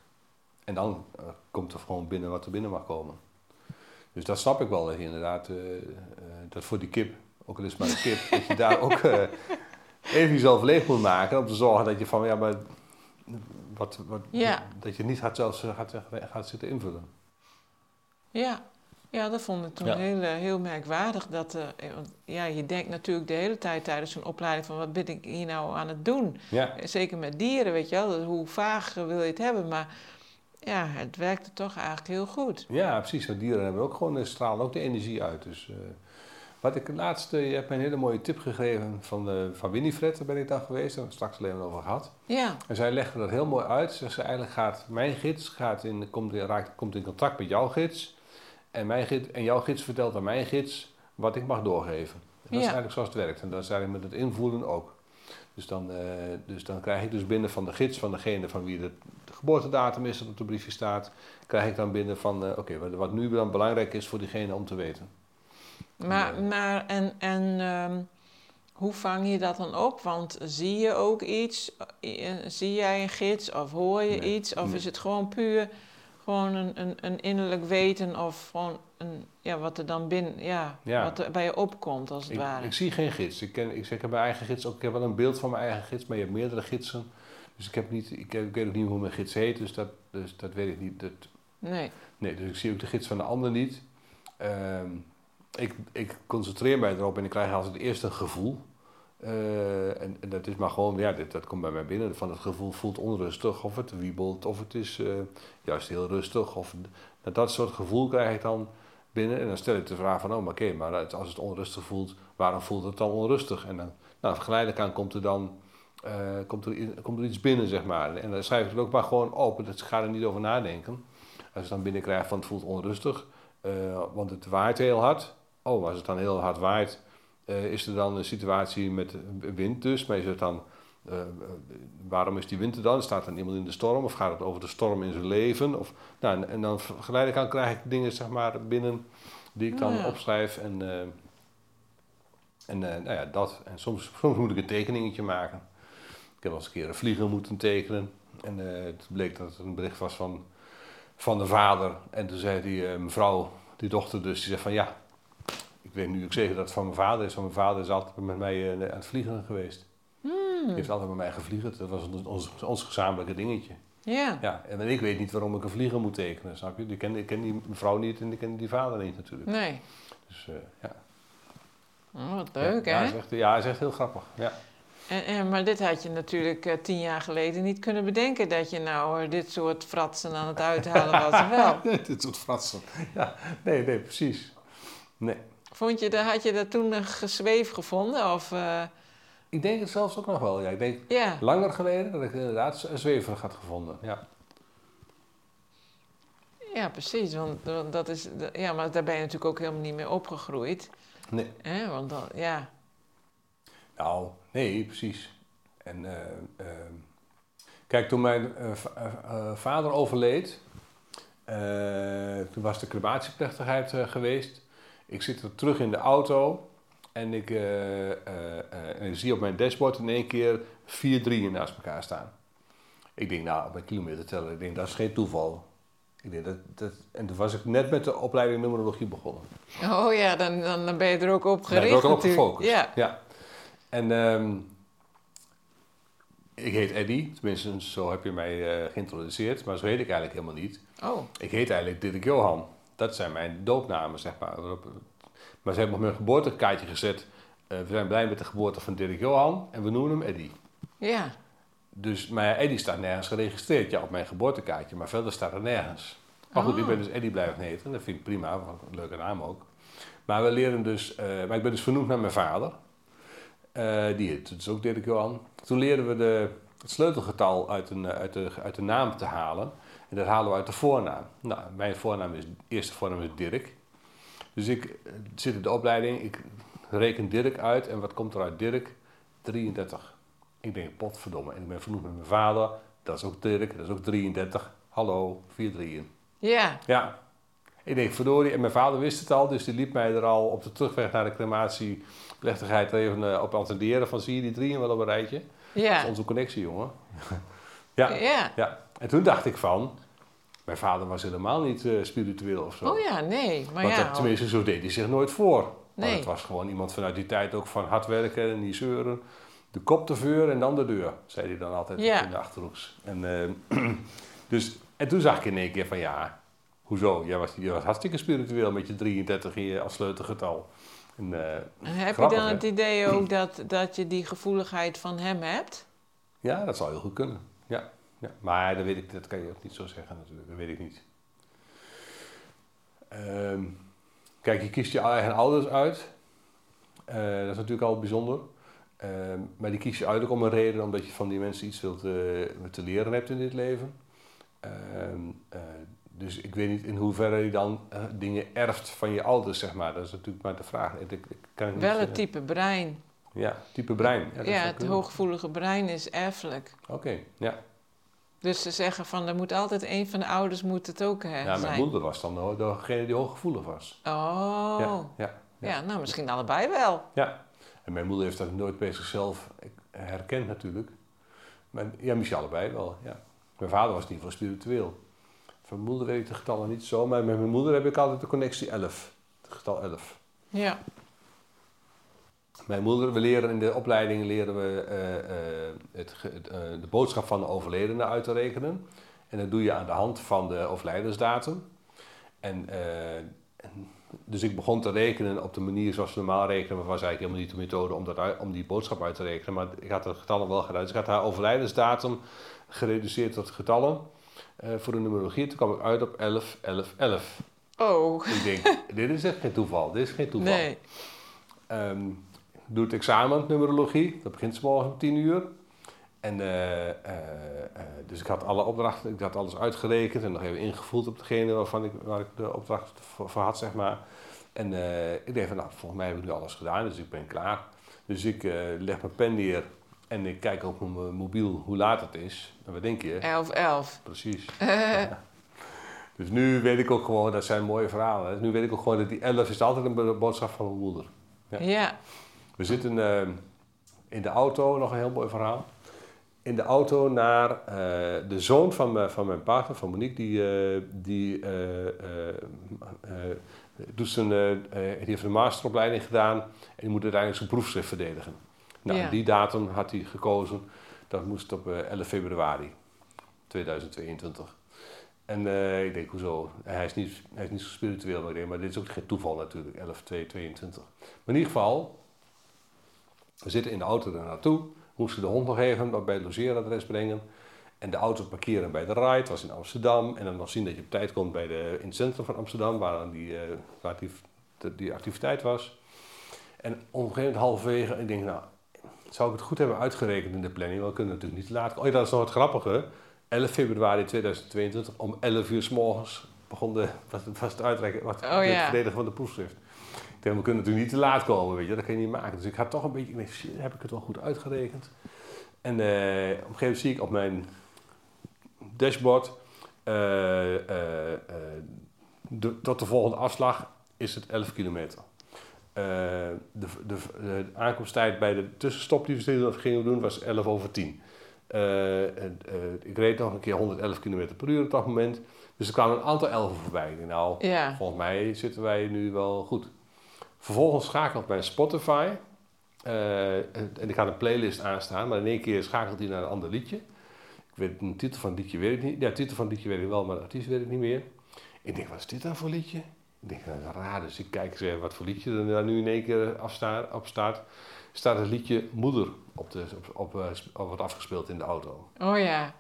[SPEAKER 2] En dan eh, komt er gewoon binnen wat er binnen mag komen. Dus dat snap ik wel, dat je inderdaad, eh, eh, dat voor die kip, ook al is het maar een kip, dat je daar ook even jezelf leeg moet maken. Om te zorgen dat je van, ja, maar wat, wat,
[SPEAKER 1] Ja.
[SPEAKER 2] dat je niet gaat, zelfs gaat, gaat zitten invullen.
[SPEAKER 1] ja. ja, dat vond ik toen
[SPEAKER 2] Ja.
[SPEAKER 1] heel, heel merkwaardig. Dat, eh, want, ja, je denkt natuurlijk de hele tijd tijdens zo'n opleiding van wat ben ik hier nou aan het doen?
[SPEAKER 2] Ja,
[SPEAKER 1] Zeker met dieren, weet je wel. dat- Hoe vaag wil je het hebben? Maar ja, het werkte toch eigenlijk heel goed.
[SPEAKER 2] ja precies. Want dieren hebben ook gewoon, eh, stralen ook de energie uit. Dus, eh, Wat ik laatst, je hebt mij een hele mooie tip gegeven van, uh, van Winifred, daar ben ik dan geweest, daar hebben we straks alleen over gehad.
[SPEAKER 1] Ja.
[SPEAKER 2] En zij legde dat heel mooi uit. Ze zei eigenlijk gaat, mijn gids gaat in, komt, raakt, komt in contact met jouw gids. En, mijn gids. en jouw gids vertelt aan mijn gids wat ik mag doorgeven. En dat is eigenlijk zoals het werkt. En dat is eigenlijk met het invoelen ook. Dus dan, uh, dus dan krijg ik dus binnen van de gids van degene van wie de, de geboortedatum is dat op de briefje staat, krijg ik dan binnen van, uh, oké, wat, wat, nu dan belangrijk is voor diegene om te weten.
[SPEAKER 1] Maar, en, maar en, en um, hoe vang je dat dan op? Want zie je ook iets? Zie jij een gids of hoor je
[SPEAKER 2] Nee,
[SPEAKER 1] iets? Of
[SPEAKER 2] nee.
[SPEAKER 1] is het gewoon puur gewoon een, een, een innerlijk weten of gewoon een, ja, wat er dan binnen, ja,
[SPEAKER 2] Ja.
[SPEAKER 1] wat er bij je opkomt als het
[SPEAKER 2] Ik,
[SPEAKER 1] ware?
[SPEAKER 2] ik zie geen gids. Ik, ken, ik, zeg, ik heb mijn eigen gids ook. Ik heb wel een beeld van mijn eigen gids, maar je hebt meerdere gidsen. Dus ik, heb niet, ik, heb- ik weet ook niet hoe mijn gids heet, dus dat, dus dat weet ik niet. Dat,
[SPEAKER 1] nee.
[SPEAKER 2] nee, dus ik zie ook de gids van de ander niet. Ehm, ik, ik concentreer mij erop en ik krijg als het eerst een gevoel. Eh, en, en dat is maar gewoon, ja, dit, dat komt bij mij binnen. Van het gevoel voelt onrustig, of het wiebelt, of het is eh, juist heel rustig. Of, dat, dat soort gevoel krijg ik dan binnen. En dan stel ik de vraag van, oh, maar oké, maar als het onrustig voelt, waarom voelt het dan onrustig? En dan, nou, geleidelijk aan komt er dan eh, komt er, komt er iets binnen, zeg maar. En dan schrijf ik het ook maar gewoon op. Dus ik ga er niet over nadenken. Als ik dan binnenkrijg van het voelt onrustig, eh, want het waait heel hard. Oh, als het dan heel hard waait, eh, is er dan een situatie met wind dus. Maar is het dan, waarom is die wind er dan? Staat er iemand in de storm? Of gaat het over de storm in zijn leven? Of, nou, en, en dan geleidelijk aan krijg ik dingen zeg maar, binnen die ik dan
[SPEAKER 1] Ah, ja.
[SPEAKER 2] opschrijf. En, en nou ja, dat. En soms, soms moet ik een tekeningetje maken. Ik heb wel eens een keer een vlieger moeten tekenen. En eh, het bleek dat het een bericht was van, van de vader. En toen zei die eh, mevrouw, die dochter dus, die zegt van ja, ik weet nu ook zeker dat het van mijn vader is. Want mijn vader is altijd met mij eh, aan het vliegen geweest.
[SPEAKER 1] Hmm.
[SPEAKER 2] Die heeft altijd met mij gevliegd. Dat was ons, ons, ons gezamenlijke dingetje.
[SPEAKER 1] Ja.
[SPEAKER 2] Ja, en ik weet niet waarom ik een vlieger moet tekenen, snap je? Ik ken, ik ken die mevrouw niet en ik ken die vader niet natuurlijk.
[SPEAKER 1] Nee.
[SPEAKER 2] Dus ja.
[SPEAKER 1] Oh, wat leuk,
[SPEAKER 2] ja,
[SPEAKER 1] hè?
[SPEAKER 2] Is echt, ja, is echt heel grappig. Ja.
[SPEAKER 1] En, en, maar dit had je natuurlijk eh, tien jaar geleden niet kunnen bedenken... dat je nou eh, dit soort fratsen aan het uithalen was. Wel.
[SPEAKER 2] Dit soort fratsen. Ja, nee, nee, precies. Nee.
[SPEAKER 1] Vond je, had je dat toen een gezweef gevonden? Of, eh,
[SPEAKER 2] Ik denk het zelfs ook nog wel. Ja. Ik denk
[SPEAKER 1] ja.
[SPEAKER 2] langer geleden dat ik inderdaad een zweverig had gevonden. Ja.
[SPEAKER 1] ja, precies. Want, want dat is, ja, maar daar ben je natuurlijk ook helemaal niet mee opgegroeid.
[SPEAKER 2] Nee.
[SPEAKER 1] Hè? Want dan, ja.
[SPEAKER 2] Nou, nee, precies. En eh, eh, kijk, toen mijn eh, eh, vader overleed, toen was de crematieplechtigheid geweest. Ik zit er terug in de auto en ik, en ik zie op mijn dashboard in één keer vier drieën naast elkaar staan. Ik denk, nou, op mijn kilometer tellen, ik denk, dat is geen toeval. Ik denk, dat, dat, en toen was ik net met de opleiding numerologie begonnen.
[SPEAKER 1] Oh ja, dan, dan, ben je er ook op gericht
[SPEAKER 2] ben ik ook op gefocust.
[SPEAKER 1] Ja.
[SPEAKER 2] ja. En ehm, ik heet Eddy, tenminste zo heb je mij eh, geïntroduceerd, maar zo heet ik eigenlijk helemaal niet.
[SPEAKER 1] Oh,
[SPEAKER 2] Ik heet eigenlijk Dirk Johan. Dat zijn mijn doopnamen, zeg maar. Maar ze hebben op mijn geboortekaartje gezet, eh, we zijn blij met de geboorte van Dirk Johan en we noemen hem Eddy.
[SPEAKER 1] ja.
[SPEAKER 2] Dus, maar Eddy staat nergens geregistreerd, ja, op mijn geboortekaartje, maar verder staat er nergens. Maar goed,
[SPEAKER 1] Oh.
[SPEAKER 2] ik ben dus Eddy blijven heten, dat vind ik prima, een leuke naam ook. Maar we leren dus, eh, maar ik ben dus vernoemd naar mijn vader. Eh, die heet dus ook Dirk Johan. Toen leerden we de, het sleutelgetal uit, een, eh, uit, de, uit de naam te halen. En dat halen we uit de voornaam. Nou, mijn voornaam is, eerste voornaam is Dirk. Dus ik eh, zit in de opleiding, ik reken Dirk uit. En wat komt er uit Dirk? 33. Ik denk, potverdomme. En ik ben vernoemd met mijn vader. Dat is ook Dirk, dat is ook 33. Hallo, 4 drieën.
[SPEAKER 1] Ja.
[SPEAKER 2] Ja. Ik denk, verdorie. En mijn vader wist het al, dus die liep mij er al op de terugweg naar de crematieplechtigheid even eh, op attenderen. Van, zie je die drieën wel op een rijtje? Dat is
[SPEAKER 1] Ja.
[SPEAKER 2] onze connectie, jongen. ja,
[SPEAKER 1] Ja.
[SPEAKER 2] ja. En toen dacht ik van, mijn vader was helemaal niet eh, spiritueel of zo.
[SPEAKER 1] Oh ja, nee. Maar
[SPEAKER 2] Want
[SPEAKER 1] ja.
[SPEAKER 2] dat, tenminste, zo deed hij zich nooit voor. Maar
[SPEAKER 1] Nee.
[SPEAKER 2] het was gewoon iemand vanuit die tijd ook van hard werken en niet zeuren. De kop te vuur en dan de deur, zei hij dan altijd
[SPEAKER 1] Ja.
[SPEAKER 2] in de Achterhoeks. En, eh, dus, en toen zag ik in één keer van ja, hoezo? Jij was, jij was hartstikke spiritueel met je 33 in je als sleutelgetal. En, eh,
[SPEAKER 1] heb
[SPEAKER 2] grappig,
[SPEAKER 1] je dan
[SPEAKER 2] hè?
[SPEAKER 1] het idee ook dat, dat je die gevoeligheid van hem hebt?
[SPEAKER 2] Ja, dat zou heel goed kunnen. Ja, ja. Maar dat weet ik, dat kan je ook niet zo zeggen natuurlijk. Dat weet ik niet. Ehm, kijk, je kiest je eigen ouders uit. Eh, dat is natuurlijk al bijzonder. Ehm, maar die kies je uit ook om een reden, omdat je van die mensen iets wilt eh, te leren hebt in dit leven. Eh, dus ik weet niet in hoeverre je dan eh, dingen erft van je ouders, zeg maar. Dat is natuurlijk maar de vraag. Ik, ik, kan ik niet
[SPEAKER 1] Wel het
[SPEAKER 2] zeggen.
[SPEAKER 1] type brein.
[SPEAKER 2] Ja, type brein. Ja,
[SPEAKER 1] het
[SPEAKER 2] kunnen.
[SPEAKER 1] hooggevoelige brein is erfelijk.
[SPEAKER 2] Oké, ja.
[SPEAKER 1] Dus ze zeggen van, er moet altijd een van de ouders moet het ook hè,
[SPEAKER 2] ja. Mijn
[SPEAKER 1] zijn.
[SPEAKER 2] moeder was dan de- degene die hooggevoelig was.
[SPEAKER 1] Oh,
[SPEAKER 2] Ja,
[SPEAKER 1] ja,
[SPEAKER 2] ja.
[SPEAKER 1] nou misschien allebei wel.
[SPEAKER 2] Ja, en mijn moeder heeft dat nooit bij zichzelf herkend natuurlijk. Maar ja, misschien allebei wel, ja. Mijn vader was in ieder geval spiritueel. Van mijn moeder weet ik de getallen niet zo, maar met mijn moeder heb ik altijd de connectie 11. Het getal 11.
[SPEAKER 1] Ja,
[SPEAKER 2] Mijn moeder, we leren in de opleiding leren we eh, eh, het, eh, de boodschap van de overledene uit te rekenen. En dat doe je aan de hand van de overlijdensdatum. En, en- dus ik begon te rekenen op de manier zoals we normaal rekenen, maar was eigenlijk helemaal niet de methode om, dat uit- om die boodschap uit te rekenen. Maar ik had de getallen wel gedaan. Dus ik had haar overlijdensdatum gereduceerd tot getallen eh, voor de numerologie. Toen kwam ik uit op 11, 11, 11.
[SPEAKER 1] oh,
[SPEAKER 2] Ik denk, dit is echt geen toeval. Dit is geen toeval.
[SPEAKER 1] nee.
[SPEAKER 2] Ik doe het examen numerologie. Dat begint 's morgens om 10 uur. En, eh, eh, dus ik had alle opdrachten, ik had alles uitgerekend en nog even ingevuld op degene waarvan ik, waar ik de opdracht voor, voor had, zeg maar. En ik dacht van, nou, volgens mij heb ik nu alles gedaan, dus ik ben klaar. Dus ik leg mijn pen neer en ik kijk op mijn mobiel hoe laat het is. En wat denk je?
[SPEAKER 1] 11, 11.
[SPEAKER 2] Precies. Ja. Dus nu weet ik ook gewoon, dat zijn mooie verhalen. hè. Nu weet ik ook gewoon dat die 11 is altijd een bo- boodschap van mijn moeder. Ja.
[SPEAKER 1] Ja.
[SPEAKER 2] We zitten eh, in de auto, nog een heel mooi verhaal. In de auto naar eh, de zoon van, mijn- van mijn partner, van Monique, die, eh, die, doet zijn, die heeft een masteropleiding gedaan en die moet uiteindelijk zijn proefschrift verdedigen. Nou,
[SPEAKER 1] Ja.
[SPEAKER 2] die datum had hij gekozen, dat moest op eh, 11 februari 2022. En eh, ik denk, hoezo? Hij is, niet, hij is niet zo spiritueel, maar, ik denk, maar dit is ook geen toeval natuurlijk, 11 2 22. Maar in ieder geval, we zitten in de auto er naartoe, moesten de hond nog even bij het logeeradres brengen. En de auto parkeren bij de ride, het was in Amsterdam. En dan nog zien dat je op tijd komt bij de, in het centrum van Amsterdam, waar, dan die, eh, waar die, die activiteit was. En op een gegeven moment halverwege, ik denk, nou, zou ik het goed hebben uitgerekend in de planning? Want we kunnen natuurlijk niet te laat komen. Oh ja, dat is nog het grappige. 11 februari 2022, om 11 uur s morgens begon de, was, het- was het uitreiken, wat,
[SPEAKER 1] Oh
[SPEAKER 2] het
[SPEAKER 1] ja.
[SPEAKER 2] verdedigen van de proefschrift. Ik denk, we kunnen natuurlijk niet te laat komen, weet je, dat kan je niet maken. Dus ik had toch een beetje, ik denk, shit, heb ik het wel goed uitgerekend? En eh, op een gegeven moment zie ik op mijn dashboard, eh, de- tot de volgende afslag is het 11 kilometer. Eh, de, de, de aankomsttijd bij de tussenstop die we gingen doen was 11 over 10. Eh, en, eh, ik reed nog een keer 111 km per uur op dat moment. Dus er kwamen een aantal elfen voorbij. Nou,
[SPEAKER 1] Ja.
[SPEAKER 2] volgens mij zitten wij nu wel goed. Vervolgens schakelt mijn Spotify. en en ik had een playlist aanstaan, maar in één keer schakelt hij naar een ander liedje. Ik weet de titel van het liedje weet ik niet. Ja, de titel van het liedje weet ik wel, maar de artiest weet ik niet meer. Ik denk, wat is dit dan voor liedje? Ik denk, dat is raar. Dus ik kijk eens even wat voor liedje er daar nu in één keer afsta- op staat. Staat het liedje Moeder op, de, op, op, eh, op wordt afgespeeld in de auto.
[SPEAKER 1] Oh ja.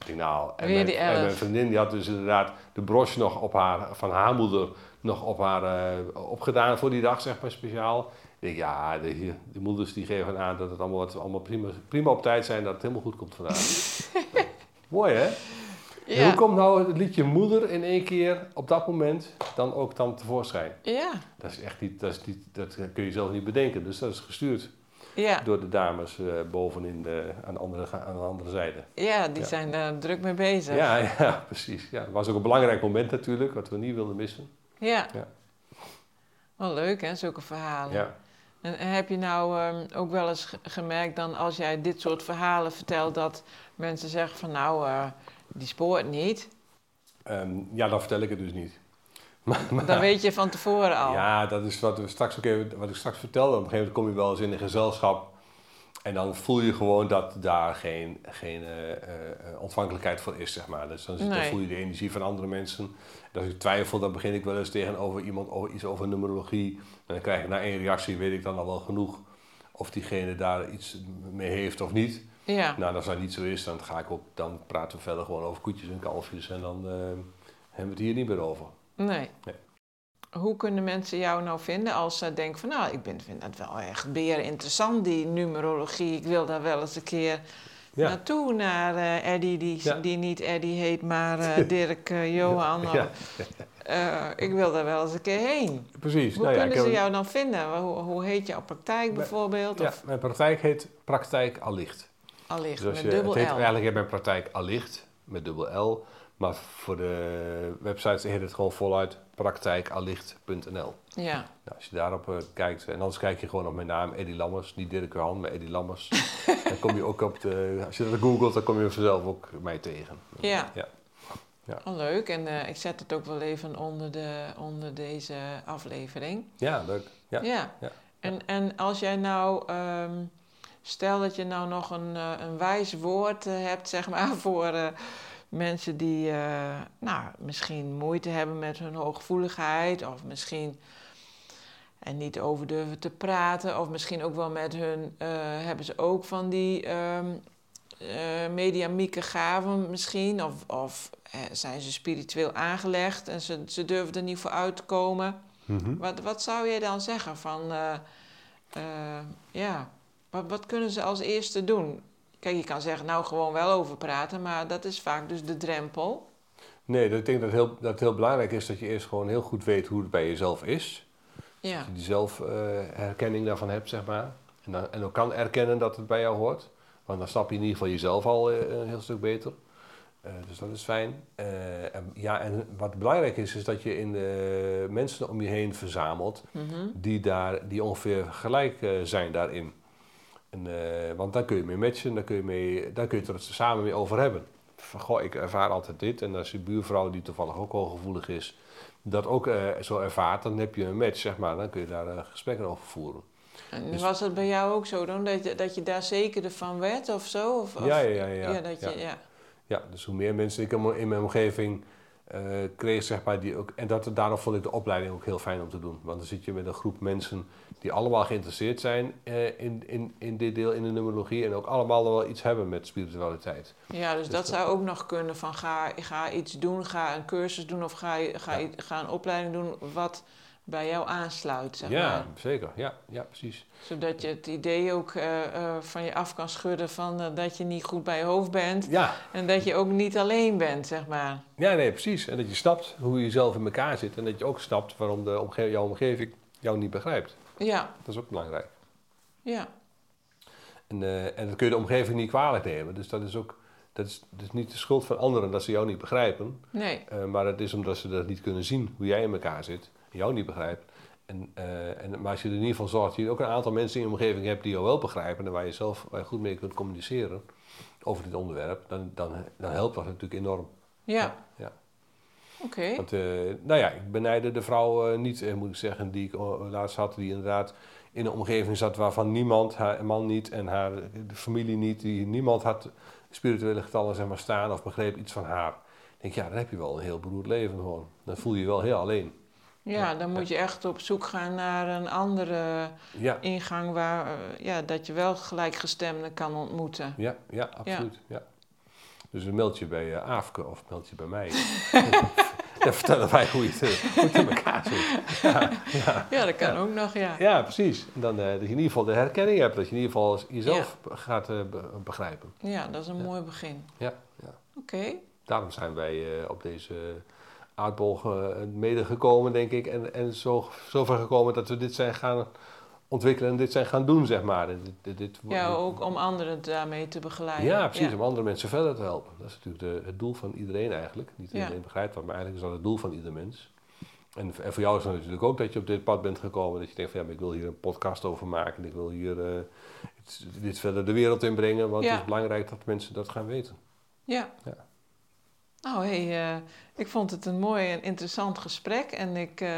[SPEAKER 2] Ik denk, nou, en mijn, en vriendin die had dus inderdaad de broche nog op haar, van haar moeder nog op haar eh, opgedaan voor die dag, zeg maar speciaal. Ik denk, ja, de, de moeders die geven aan dat het allemaal, wat, allemaal prima, prima op tijd zijn, dat het helemaal goed komt vandaag. Mooi hè? Hoe komt nou het liedje Moeder in één keer op dat moment dan ook dan tevoorschijn?
[SPEAKER 1] Ja.
[SPEAKER 2] Dat is echt niet, dat, is niet, dat kun je zelf niet bedenken. Dus dat is gestuurd
[SPEAKER 1] Ja.
[SPEAKER 2] door de dames eh, bovenin de, aan, de andere, aan de andere zijde.
[SPEAKER 1] Ja, die
[SPEAKER 2] Ja.
[SPEAKER 1] zijn daar druk mee bezig.
[SPEAKER 2] Ja, ja, precies. Ja, het was ook een belangrijk moment natuurlijk, wat we niet wilden missen.
[SPEAKER 1] Ja.
[SPEAKER 2] Ja.
[SPEAKER 1] Wel leuk hè, zulke verhalen.
[SPEAKER 2] Ja.
[SPEAKER 1] En, heb je nou ehm, ook wel eens ge- gemerkt dan als jij dit soort verhalen vertelt dat mensen zeggen van nou, eh, die spoort niet.
[SPEAKER 2] Ehm, ja, dan vertel ik het dus niet. Maar, maar-
[SPEAKER 1] Dan weet je van tevoren al.
[SPEAKER 2] Ja, dat is wat, we straks ook even, wat ik straks vertelde. Op een gegeven moment kom je wel eens in een gezelschap. En dan voel je gewoon dat daar geen, geen eh, eh, ontvankelijkheid voor is, zeg maar. Dus dan, voel je de energie van andere mensen. En als ik twijfel, dan begin ik wel eens tegenover iemand over iets over numerologie. En dan krijg ik na één reactie, weet ik dan al wel genoeg of diegene daar iets mee heeft of niet.
[SPEAKER 1] Ja.
[SPEAKER 2] Nou, als dat niet zo is, dan, ga ik ook, dan praten we verder gewoon over koetjes en kalfjes. En dan eh, hebben we het hier niet meer over.
[SPEAKER 1] Nee.
[SPEAKER 2] Nee.
[SPEAKER 1] hoe kunnen mensen jou nou vinden als ze denken van... nou, ik ben, vind dat wel echt beer interessant, die numerologie. Ik wil daar wel eens een keer
[SPEAKER 2] Ja.
[SPEAKER 1] naartoe, naar eh Eddie, die,
[SPEAKER 2] Ja.
[SPEAKER 1] die niet Eddie heet, maar eh, Dirk, Johan.
[SPEAKER 2] Ja.
[SPEAKER 1] Ik wil daar wel eens een keer heen.
[SPEAKER 2] Precies.
[SPEAKER 1] Hoe
[SPEAKER 2] Nou
[SPEAKER 1] kunnen ze jou dan vinden? Hoe, hoe heet jouw praktijk
[SPEAKER 2] Bij-
[SPEAKER 1] bijvoorbeeld?
[SPEAKER 2] Ja,
[SPEAKER 1] Of
[SPEAKER 2] mijn praktijk heet Praktijk Allicht.
[SPEAKER 1] Allicht
[SPEAKER 2] Dus
[SPEAKER 1] met dubbel
[SPEAKER 2] het heet
[SPEAKER 1] L?
[SPEAKER 2] eigenlijk heb mijn praktijk Allicht met dubbel L. Maar voor de website heet het gewoon voluit praktijkallicht.nl.
[SPEAKER 1] Ja,
[SPEAKER 2] Nou, als je daarop eh, kijkt, en anders kijk je gewoon op mijn naam, Eddie Lammers. Niet Dirk Johan, maar Eddie Lammers. dan kom je ook op de, als je dat googelt, dan kom je vanzelf ook mij tegen.
[SPEAKER 1] Ja.
[SPEAKER 2] ja.
[SPEAKER 1] oh, leuk. En eh, ik zet het ook wel even onder, de, onder deze aflevering.
[SPEAKER 2] Ja, leuk. Ja.
[SPEAKER 1] Ja.
[SPEAKER 2] ja.
[SPEAKER 1] En, en als jij nou, ehm, stel dat je nou nog een, eh, een wijs woord eh, hebt, zeg maar, voor eh, mensen die nou, misschien moeite hebben met hun hooggevoeligheid, of misschien en niet over durven te praten, of misschien ook wel met hun, hebben ze ook van die ehm eh, mediamieke gaven misschien, of, of zijn ze spiritueel aangelegd en ze, ze durven er niet voor uit te komen.
[SPEAKER 2] Mhm.
[SPEAKER 1] Wat, wat zou je dan zeggen van, ja, wat, wat kunnen ze als eerste doen? Kijk, je kan zeggen, nou gewoon wel over praten, maar dat is vaak dus de drempel.
[SPEAKER 2] Nee, dat- ik denk dat, heel, dat het heel belangrijk is dat je eerst gewoon heel goed weet hoe het bij jezelf is.
[SPEAKER 1] Ja,
[SPEAKER 2] Dat je die zelfherkenning daarvan hebt, zeg maar. En, dan, en ook kan erkennen dat het bij jou hoort. Want dan snap je in ieder geval jezelf al eh, een heel stuk beter. Eh, dus dat is fijn. Eh, en, ja, en wat belangrijk is, is dat je in de mensen om je heen verzamelt
[SPEAKER 1] mhm.
[SPEAKER 2] die, daar, die ongeveer gelijk zijn daarin. En, eh, want dan kun je mee matchen, dan kun je, mee, dan kun je het er samen mee over hebben. Van, goh, ik ervaar altijd dit. En als je buurvrouw, die toevallig ook hooggevoelig is, dat ook eh, zo ervaart, dan heb je een match, zeg maar. Dan kun je daar eh, gesprekken over voeren.
[SPEAKER 1] En
[SPEAKER 2] Dus-
[SPEAKER 1] was het bij jou ook zo dan, dat je, dat je daar zeker van werd of zo? Of, of-
[SPEAKER 2] Ja, ja, ja, ja.
[SPEAKER 1] dat je,
[SPEAKER 2] Ja.
[SPEAKER 1] ja.
[SPEAKER 2] Ja, dus hoe meer mensen ik in mijn omgeving eh, kreeg, zeg maar, die ook, en dat, daarom vond ik de opleiding ook heel fijn om te doen. Want dan zit je met een groep mensen die allemaal geïnteresseerd zijn eh, in, in, in dit deel, in de numerologie, en ook allemaal wel iets hebben met spiritualiteit.
[SPEAKER 1] Ja, dus
[SPEAKER 2] Dus
[SPEAKER 1] dat
[SPEAKER 2] dat-
[SPEAKER 1] zou ook nog kunnen van ga, ga iets doen, ga een cursus doen of ga, ga,
[SPEAKER 2] Ja.
[SPEAKER 1] ga een opleiding doen wat bij jou aansluit, zeg
[SPEAKER 2] ja,
[SPEAKER 1] maar.
[SPEAKER 2] zeker. Ja, ja, precies.
[SPEAKER 1] Zodat je het idee ook eh, eh, van je af kan schudden van eh, dat je niet goed bij je hoofd bent.
[SPEAKER 2] Ja,
[SPEAKER 1] En dat je ook niet alleen bent, zeg maar.
[SPEAKER 2] ja, nee, precies. En dat je snapt hoe je zelf in elkaar zit en dat je ook snapt waarom de omge jouw omgeving jou niet begrijpt.
[SPEAKER 1] Ja,
[SPEAKER 2] Dat is ook belangrijk.
[SPEAKER 1] ja,
[SPEAKER 2] En, en dat kun je de omgeving niet kwalijk nemen. Dus dat is ook dat is, dat is niet de schuld van anderen dat ze jou niet begrijpen.
[SPEAKER 1] nee,
[SPEAKER 2] maar het is omdat ze dat niet kunnen zien, hoe jij in elkaar zit, jou niet begrijpt. En, eh, en, maar als je er in ieder geval zorgt dat je ook een aantal mensen in je omgeving hebt die jou wel begrijpen en waar je zelf waar je goed mee kunt communiceren over dit onderwerp, dan, dan, dan helpt dat natuurlijk enorm.
[SPEAKER 1] ja.
[SPEAKER 2] Ja.
[SPEAKER 1] Oké,
[SPEAKER 2] Want, eh, nou ja, ik benijde de vrouw eh, niet, moet ik zeggen, die ik laatst had, die inderdaad in een omgeving zat waarvan niemand, haar man niet en haar de familie niet, die niemand had spirituele getallen zeg maar, staan of begreep iets van haar. Ik denk, ja, dan heb je wel een heel beroerd leven gewoon. Dan voel je je wel heel alleen.
[SPEAKER 1] Ja, dan moet je echt op zoek gaan naar een andere
[SPEAKER 2] Ja,
[SPEAKER 1] ingang waar, eh, ja, dat je wel gelijkgestemden kan ontmoeten.
[SPEAKER 2] ja, ja, absoluut. Ja. Dus een mailtje bij eh Aafke of een mailtje bij mij. Dan vertellen wij hoe je het, eh, hoe het in elkaar zit. Ja, ja.
[SPEAKER 1] Dat kan ook nog, ja.
[SPEAKER 2] Ja, precies. En dan eh, dat je in ieder geval de herkenning hebt. Dat je in ieder geval jezelf gaat eh, be- begrijpen.
[SPEAKER 1] Ja, dat is een mooi begin.
[SPEAKER 2] Ja, ja.
[SPEAKER 1] Oké,
[SPEAKER 2] Daarom zijn wij eh, op deze aardbol ge- mede gekomen, denk ik. En, en zo, zover gekomen dat we dit zijn gaan ontwikkelen en dit zijn gaan doen, zeg maar. Dit, dit, dit-
[SPEAKER 1] ja, ook om anderen daarmee te begeleiden.
[SPEAKER 2] Ja, precies. Om andere mensen verder te helpen. Dat is natuurlijk de, het doel van iedereen eigenlijk. Niet
[SPEAKER 1] Ja.
[SPEAKER 2] iedereen begrijpt dat, maar eigenlijk is dat het doel van ieder mens. En, en voor jou is het natuurlijk ook dat je op dit pad bent gekomen. Dat je denkt van ja, maar ik wil hier een podcast over maken. Ik wil hier eh, dit verder de wereld in brengen. Want
[SPEAKER 1] Ja.
[SPEAKER 2] het is belangrijk dat mensen dat gaan weten.
[SPEAKER 1] Ja. Nou, hey, eh, ik vond het een mooi en interessant gesprek. En ik eh,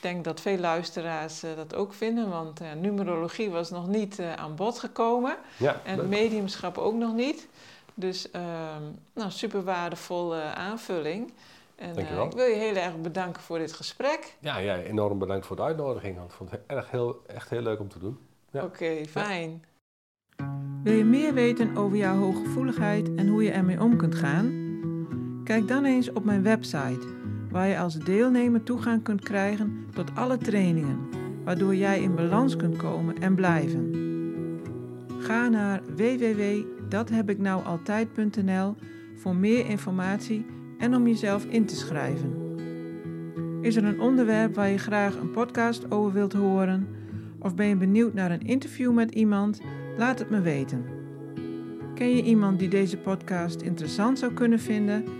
[SPEAKER 1] denk dat veel luisteraars eh, dat ook vinden. Want numerologie was nog niet eh, aan bod gekomen.
[SPEAKER 2] Ja,
[SPEAKER 1] En
[SPEAKER 2] leuk.
[SPEAKER 1] mediumschap ook nog niet. Dus ehm, nou, super waardevolle aanvulling. En
[SPEAKER 2] Dankjewel.
[SPEAKER 1] eh, ik wil je heel erg bedanken voor dit gesprek.
[SPEAKER 2] Ja, ja, enorm bedankt voor de uitnodiging. Ik vond het erg heel, echt heel leuk om te doen. Ja.
[SPEAKER 1] Oké, fijn.
[SPEAKER 3] Wil je meer weten over jouw hooggevoeligheid en hoe je ermee om kunt gaan? Kijk dan eens op mijn website
[SPEAKER 1] waar je als deelnemer toegang kunt krijgen tot alle trainingen, waardoor jij in balans kunt komen en blijven. Ga naar www.dathebiknoualtijd.nl voor meer informatie en om jezelf in te schrijven. Is er een onderwerp waar je graag een podcast over wilt horen? Of ben je benieuwd naar een interview met iemand? Laat het me weten. Ken je iemand die deze podcast interessant zou kunnen vinden?